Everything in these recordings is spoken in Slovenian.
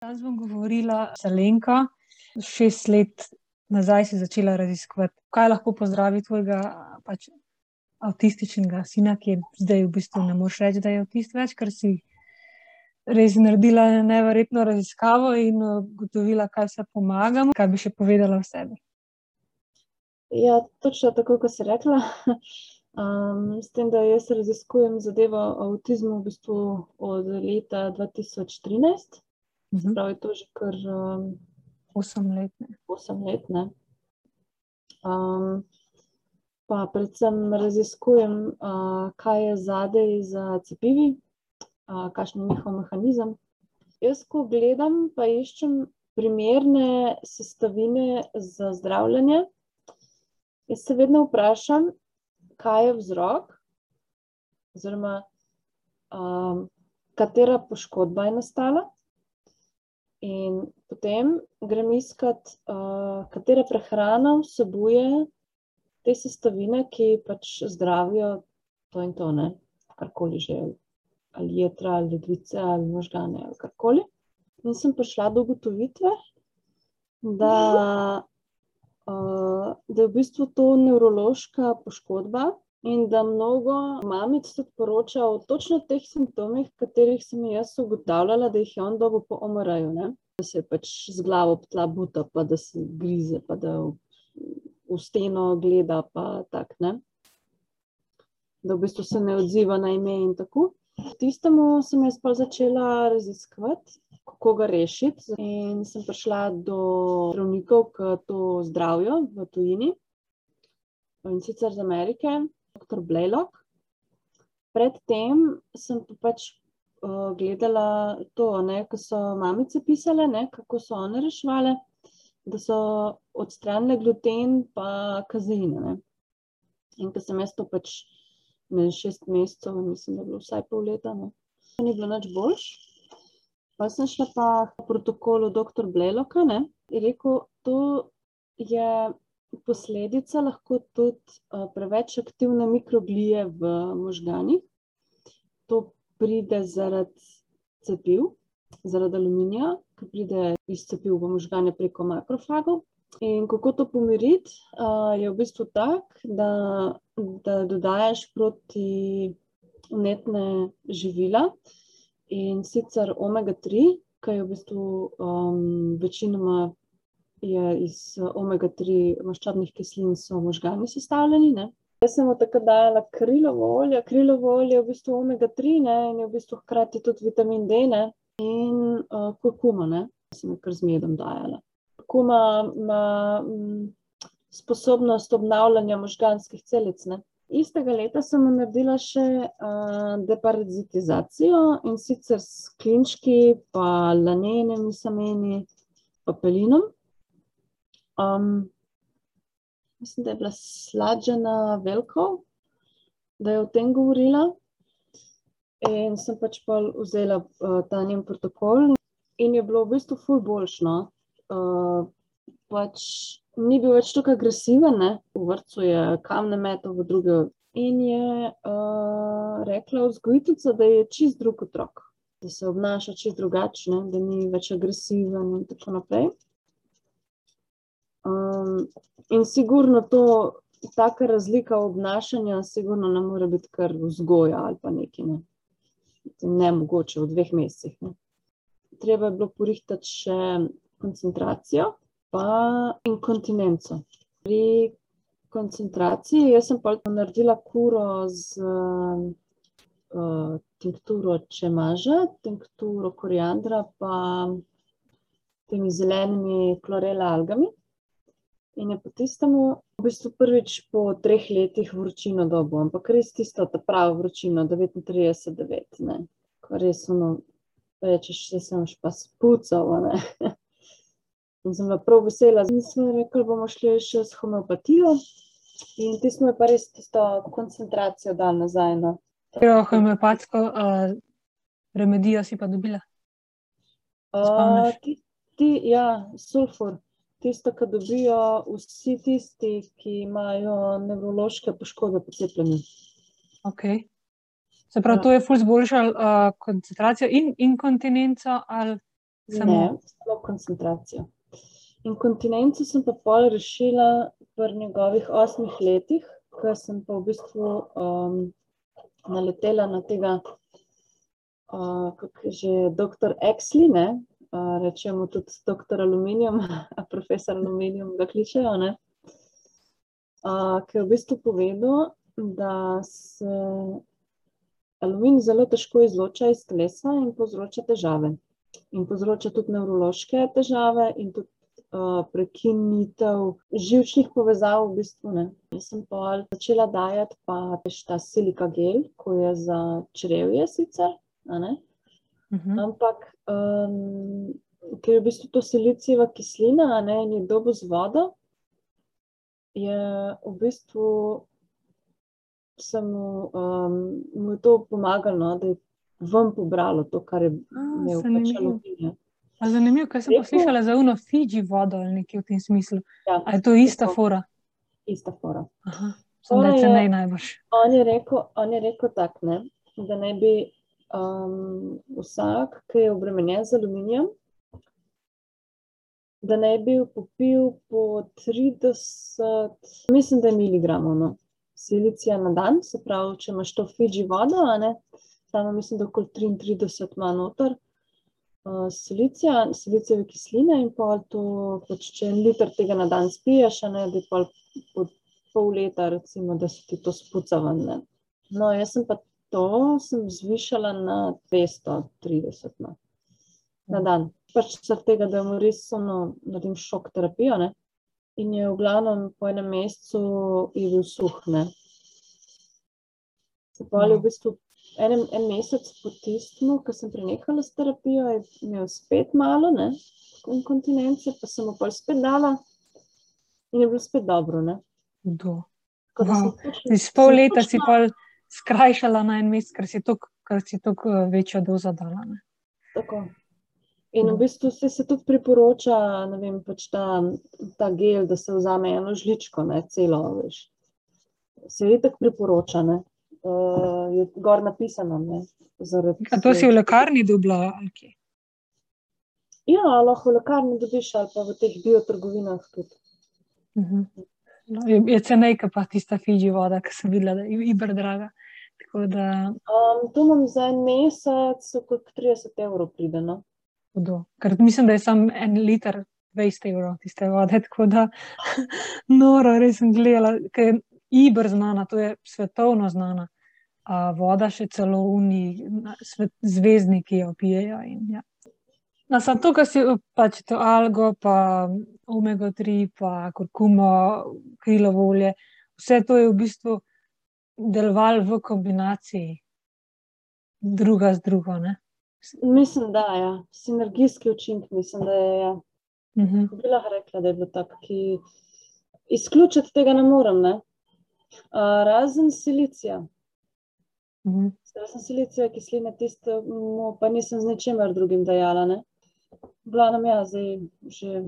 Danes bom govorila z Alenko. Šest let nazaj si začela raziskovati, kaj lahko pozdravi tvojega pač, avtističnega sina, ki je zdaj v bistvu ne moreš reči, da je avtist več, ker si res naredila neverjetno raziskavo in ugotovila, kaj vse pomaga. Kaj bi še povedala o sebi? Ja, točno tako, kot si rekla. Um, s tem, da jaz raziskujem zadevo avtizmu v bistvu od leta 2013. Mhm. Uh -huh. Pravi, to je že kar um, 8 let. Ne? 8 let ne? Um, pa predvsem raziskujem, uh, kaj je zadej za cepivi, uh, kakšen je njihov mehanizem. Jaz, ko gledam, pa iščem primerne sestavine za zdravljenje. Jaz se vedno vprašam, kaj je vzrok, oziroma um, katera poškodba je nastala, In potem grem iskat, uh, katera prehrana vsebuje te sestavine, ki pač zdravijo to in to, ne. Karkoli že. Ali jetra ali ledvice ali možgane ali karkoli. In sem prišla do ugotovitve, da, da je v bistvu to nevrološka poškodba in da mnogo mamic tudi poroča o točno teh simptomih, katerih sem jaz ugotavljala, da jih je on dobil po MR-ju, ne. Da se pač z glavo ob tla buta pa da se grize pa da v steno gleda pa tako, ne. Da v bistvu se ne odziva na ime in tako. Tistem sem jaz pol začela raziskovati, kako ga rešiti, in sem prišla do zdravnikov, ke to zdravijo v tujini. In sicer iz Amerike, doktor Blaylock. Pred tem sem pa pač, gledala to, ne, ke so mamice pisale, ne, kako so one reševale. Da so odstranile gluten pa kazein, a ne. In ke sem jaz to pač ne šest mesecev, mislim, da je bilo, vsaj pol leta, no, ni bilo nič boljše, pol sem šla pa k protokolu doktor Blaylocka, ne, je rekel: "To je posledica lahko tudi, preveč aktivne mikroglije v možganih. To pride zaradi cepiv, zaradi aluminija, ke pride iz cepiv v možgane preko makrofagov. In kako to pomiriti? je v bistvu tako, da, da dodajaš protivnetna živila, in sicer omega tri, ke je v bistvu, večinoma je iz omega tri maščobnih kislin so možgani sestavljeni, ne. Jaz sem takrat dajala krilovo olje, krilovo olje je v bistvu omega tri, ne, in je v bistvu hkrati tudi vitamin D, ne. In, kurkumo, ne. Sem ji kar z medom dajala. Kurkuma ima, sposobnost obnavljanja možganskih celic, ne. Istega leta sem naredila še, deparazitizacijo, in sicer s klinčki pa laneninimi semeni pa pelinom. mislim, da je bila Sladžana Velko, da je o tem govorila. In sem pač pol vzela, ta njen protokol in je bilo v bistvu ful boljše, no. pač ni bil več toliko agresiven, ne, v vrtcu je kamne metal v druge in je, rekla vzgojiteljica, da je čisto drug otrok. Da se obnaša čisto drugače, ne, da ni več agresiven in tako naprej. In sigurno to, taka razlika obnašanja sigurno ne more biti kar vzgoja ali pa nekaj, ne. Nemogoče v dveh mesecih, ne. Treba je bilo porihtati še koncentracijo pa inkontinenco. Pri koncentraciji, jaz sem pol naredila kuro s, tinkturo čemaža, tinkturo koriandra pa temi zelenimi klorela algami. In je po tistem v bistvu prvič po treh letih vročino dobil, ampak res tisto ta vročino, devetintrideset devet, ne. Ke res ono rečeš: "Zdaj se boš pa spucal, ne." In sem bila prav vesela, in smo rekli: "Bomo šle še s homeopatijo." In mi je pa res tisto koncentracijo dalo nazaj, no. Katero homeopatsko, remedijo si pa dobila? Se spomniš? ja, sulfur. Tisto, ke dobijo vsi tisti, ki imajo nevrološke poškodbe po cepljenju. Okej. Se pravi, to je ful izboljšalo, koncentracijo in inkontinenco ali Samo- Ne, samo koncentracijo. Inkontinenco sem pa pol rešila pri njegovih osmih letih, ko sem pa v bistvu um, naletela na tega, uh, kako je že doktor Exley, ne, uh, rečemo tudi doktor Aluminijum, profesor Aluminijum ga kličejo, ne, uh, ki je v bistvu povedal, da se aluminij zelo težko izloča iz telesa in povzroča težave. In povzroča tudi nevrološke težave in tudi uh, prekinitev živčnih povezav. V bistvu, ne. Jaz sem pa začela dajati pa ta silika gel, ko je za črevje sicer, a ne, Mhm. ampak um, ker je v bistvu to silicijeva kislina ne, in je dobo z vodo, je v bistvu mu, um, mu to pomagalo, no, da je ven pobralo to, kar je imel pač aluminij. Zanimivo, kaj sem poslušala za uno Fiji vodo ali nekaj v tem smislu. Ja, A je to ista tako. fora? ista fora. Aha. Sem da je- cenej najbrž. On je rekel, on je rekel tak, ne, da naj bi um, vsak, ki je obremenjen z aluminijem, da naj bi popil po 30, mislim, da je miligramov no, silicija na dan, se pravi, če imaš to Fiji vodo, ne, tam mislim, da okoli 33 ima noter. Uh, silicija, silicijeve kisline in pol to, pač, če en liter tega na dan spiješ, ne, da je pol po pol leta, recimo, da se ti to spuca ven. Ne. No, jaz sem pa to sem zvišala na 230 no, na dan. Pač zaradi tega, da mu res ono, naredim šok terapijo. Ne. In je v glavnem po enem mesecu je bil suh. Ne. Se pa je v bistvu enem, en mesec po tistem, ko sem prenehala s terapijo, je imel spet malo ne, inkontinence, pa sem mu pol spet dala in je bilo spet dobro. Ne. Tako da sem Wow. točno- Si pol leta si točno- pol skrajšala na en mesec, ker si toliko eh, večjo dozo dala. Ne? Tako. In v bistvu se, se tudi priporoča, vem, pač ta, ta gel, da se vzame eno žličko, ne celo. Veš. Se je tako priporoča, ne. Uh, je gor napisano. Ne, zaradi A to si v lekarni dobila? ali kje? Ja, lahko v lekarni dobiš ali pa v teh biotrgovinah tudi. Mhm. No, Je, je cenejka pa tista Fiji voda, ki sem videla, da je iber draga. Tako da, Um, to imam za en mesec, okrog 30 evrov pride. No. hudo. ker mislim, da je samo en liter 20 evrov tiste vode, tako da noro, res sem gledala, ker je iber znana, to je svetovno znana. A voda še celo uni, zvezdniki jo pijejo. In, ja. No, samo to, kar si pač to algo, pa omega-3, pa kurkumo, krilovo olje, vse to je v bistvu delovalo v kombinaciji, druga z drugo. Ne? Mislim, da je. Ja. Sinergijski učinek, mislim, da je. Ja. Mhm. Bi lahko rekla, da je bilo tako, ki izključiti tega ne morem. Ne? Uh, razen silicija. Mhm. Razen silicija, kisline, tiste, mu pa nisem z ničemer drugim dajala. Ne? V glavnem, ja, zdaj že,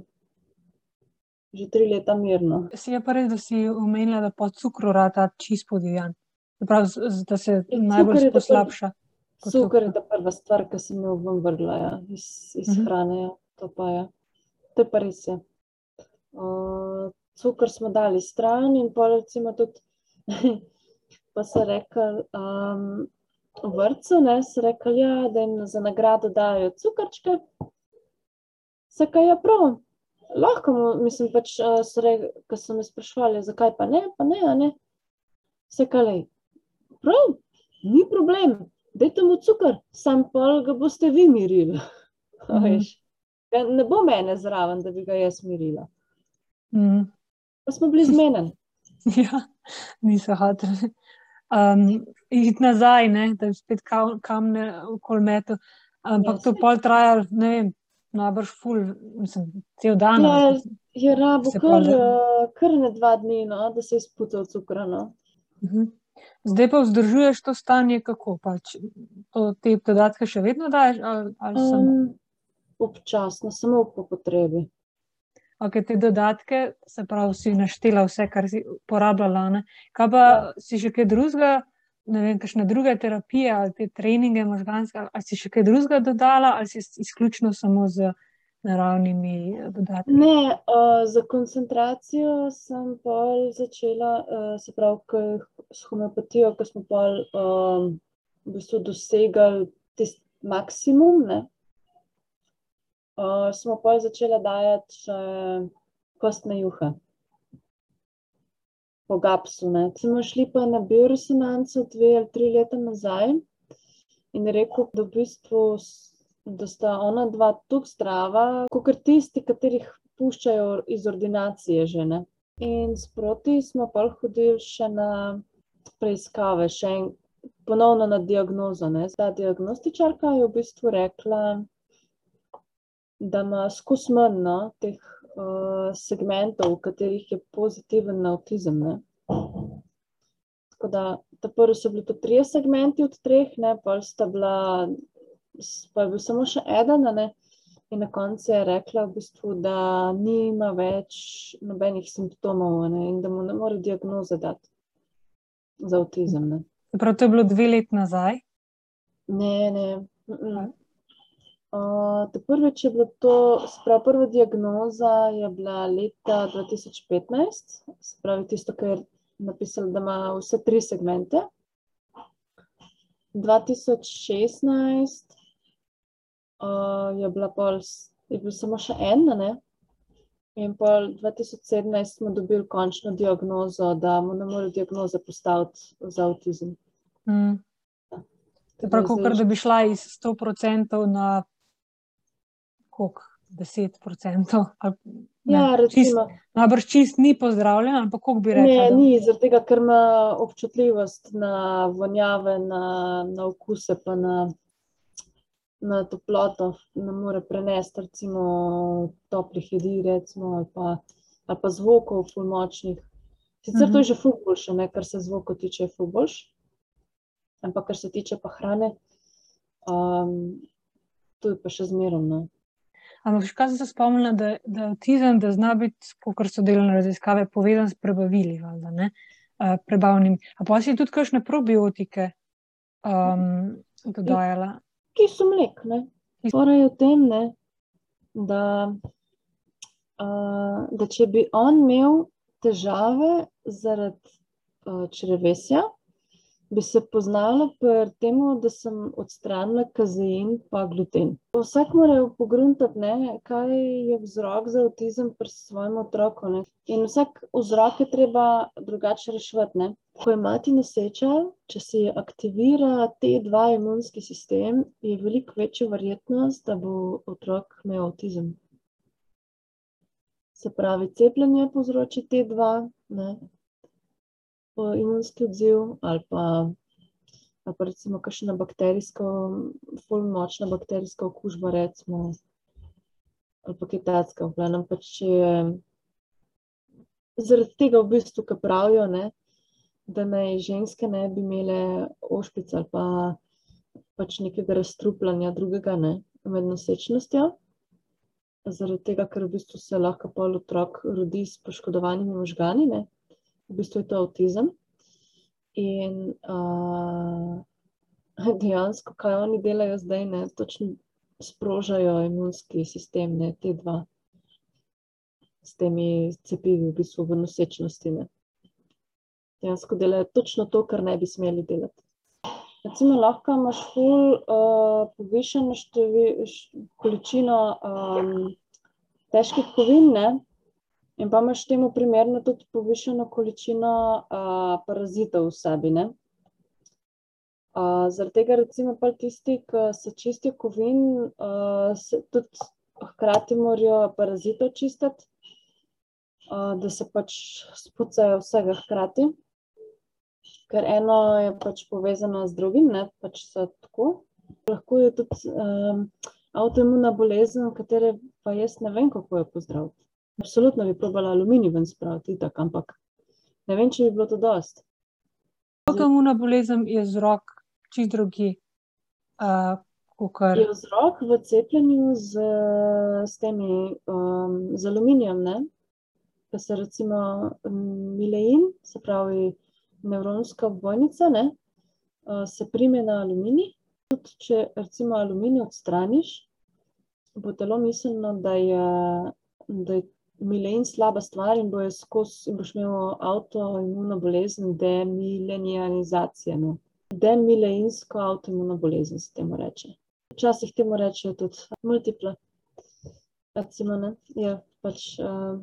že tri leta mirno. Si je pa res, da si omenila, da po cukru rata čist podivjan. Z- da se Ja, najbolj je poslabša. kot Cuker je ta prva stvar, ki sem jo ven vrgla ja, iz, iz Mhm. hrane. Ja. To pa je. To je pa res. Ja. Uh, cuker smo dali stran in pa recimo tudi, pa so rekli, um, v vrtcu, ne, so rekli, ja, da jim za nagrado dajo cukrčke. Se kaj je prav? Lahko mislim, pač, ko so me sprašvali, zakaj pa ne, pa ne, ne. Se kaj, prav, ni problem, dajte mu cukor, sam pol ga boste vi mirili. A Mhm. veš. Ga Ne bo mene zraven, da bi ga jaz mirila. Mhm. Pa smo bili zmeden. Ja, niso hoteli. Um, iti nazaj, ne, da bi spet kam- kamne okoli metu. Ampak Ja, to pol traja, ne vem, najbrž ful, mislim, cel dan. Ja, Je rabo kar, eh, kar ne dva dni, no, da se izpuca od cukra. No. Mhm. Zdaj pa vzdržuješ to stanje, kako pač. To, te dodatke še vedno daješ, ali, ali samo? Um, občasno, samo po potrebi. Okay, te dodatke, se pravi, si naštela vse, kar si porabljala. Ne? Kaj pa Ja. si še kaj drugega ne vem, kakšne druge terapije ali te treninge možganske, ali, ali si še kaj drugega dodala, ali si izključno samo z naravnimi eh, dodatki? Ne, uh, za koncentracijo sem pol začela, uh, se pravi, s homeopatijo, ko smo pol uh, v bistvu dosegali tisti maksimum. Ne? Uh, smo pa začeli dajati še kostne juhe po GAPS-u. Smo šli pa na bioresonanco dve ali tri leta nazaj in rekel, da, v bistvu, da sta ona dva tako zdrava, kot tisti, katerih puščajo iz ordinacije žene. In sproti smo pa hodili še na preiskave, še en, ponovno na diagnozo. Ne. Ta diagnostičarka je v bistvu rekla, da ima skozi manj no, teh uh, segmentov, v katerih je pozitiven avtizem. Ne. Tako da, ta prvi so bili to trije segmenti od treh, ne, pa sta bila, pa je bil samo še eden, ne, in na koncu je rekla, v bistvu, da nima več nobenih simptomov ne, in da mu ne more diagnoze dati za avtizem. Prav to je bilo dve leti nazaj? Ne, ne. Mm -mm. Uh, prvič je bilo to, sprav, prva diagnoza je bila leta 2015, spravi tisto, kar je napisal, da ima vse tri segmente. 2016 uh, je bila pol, je bil samo še ena, ne? In pol 2017 smo dobili končno diagnozo, da mu ne more diagnoze postaviti za avtizem. Mm. Prav, kot da bi šla iz 100% na koliko, 10%. Ali, ne, ja, recimo. Najbrž čist ni pozdravljen, ali kako bi rekel? Ne, da... ni, zaradi tega, ker ima občutljivost na vonjave, na, na okuse, pa na, na toploto. Ne more prenesti, recimo, toplih jedi, recimo, ali, pa, ali pa zvokov, fulmočnih. Sicer to je mhm. že fulboljše, kar se zvoko tiče, je fulboljše. Ampak, kar se tiče pa hrane, um, to je pa še zmerno. Ampak, kaj sem se spomnila, da, da avtizem, da zna biti, kot so delali raziskave, povezan s prebavili, valda, ne, uh, prebavnim. A pa si tudi kakšne probiotike um, dodajala? Ki so mlek, ne. Torej, v tem, ne, da, uh, da če bi on imel težave zaradi uh, črevesja, bi se poznalo pri tem, da sem odstranila kazein in gluten. Vsak mora pogruntati, ne, kaj je vzrok za avtizem pri svojem otroku. Ne. In vsak vzrok je treba drugače rešiti. Ko je mati noseča, če se aktivira te dva imunski sistem, je veliko večja verjetnost, da bo otrok imel avtizem. Se pravi, cepljenje povzroči te dva. Ne imunski odziv, ali pa, ali pa recimo kakšna bakterijska, zelo močna bakterijska okužba, recimo, ali pa kitajska. V glavnem, pač je zaradi tega, v bistvu, ki pravijo, ne, da naj ženske ne bi imele ošpic ali pa pač nekega razstrupljanja drugega ne, med nosečnostjo. Zaradi tega, ker v bistvu se lahko pol otrok rodi s poškodovanimi možgani. Ne v bistvu je to avtizem. In uh, dejansko, kaj oni delajo zdaj, ne, točno sprožajo imunski sistem, ne, te dva, s temi cepivi, v bistvu v nosečnosti. Ne. Dejansko delajo točno to, kar ne bi smeli delati. Recimo, lahko imaš ful uh, povišeno količino um, težkih kovin, ne, In pa imaš temu primerno tudi povišeno količino uh, parazitov v sebi. Uh, zaradi tega, recimo, pa tisti, ki se čistijo kovin, uh, se tudi hkrati morajo parazitov čistiti, uh, da se pač spucajo vsega hkrati. Ker eno je pač povezano z drugim, ne pač se tako. Lahko je tudi um, avtoimuna bolezen, katere pa jaz ne vem, kako jo pozdraviti. Absolutno bi probala aluminij ven spraviti, tak, ampak ne vem, če bi bilo to dost. Avtoimuna bolezen je vzrok čist drugi. Uh, kukar... Je vzrok v cepljenju z, s temi um, z aluminijem, ne? Pa se recimo milein, se pravi nevronska obvojnica, ne? uh, se prime na aluminij. Tudi, če recimo aluminij odstraniš, bo telo mislilo, da je, da je milen slaba stvar in, skos, in boš imel avtoimuno bolezen, demilenializacija. No. Demileinsko avtoimuno bolezen se temu reče. Včasih temu rečejo tudi multipla. Recimo, ne, je pač uh,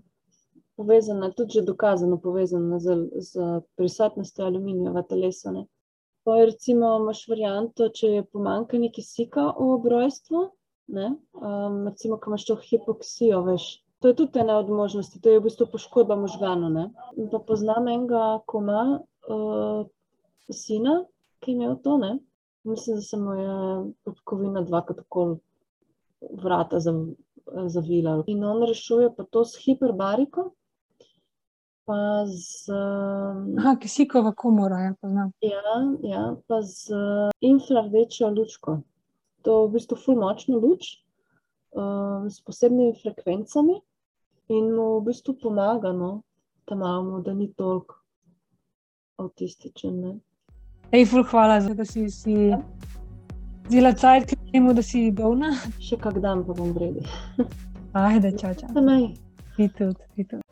povezana, tudi že dokazano povezana z, z prisotnostjo aluminija v telesu. Recimo imaš varianto, če je pomankanje kisika v obrojstvu, ne, um, recimo, ko imaš to hipoksijo, veš, To je tudi ena od možnosti, to je v bistvu poškodba možganov. Pa poznam enega, ko ima uh, sina, ki je imel to. Ne? Mislim, da se mu je podkovina dvakrat tako vrata zavila. In on rešuje pa to s hiperbariko. Pa z. Aha, kisikova komora, ja, poznam. Ja, ja, pa z infrardečjo lučko. To je v bistvu fulmočna luč. Uh, s posebnimi frekvencami, in mu v bistvu pomaga, no, imamo, da ni toliko avtističen. Ej, ful, hvala da si si zila cajt, kljub temu, da si bolna. Še kak dan pa bom vredi. Ajde, čau, čau. Ti tudi, ti tudi.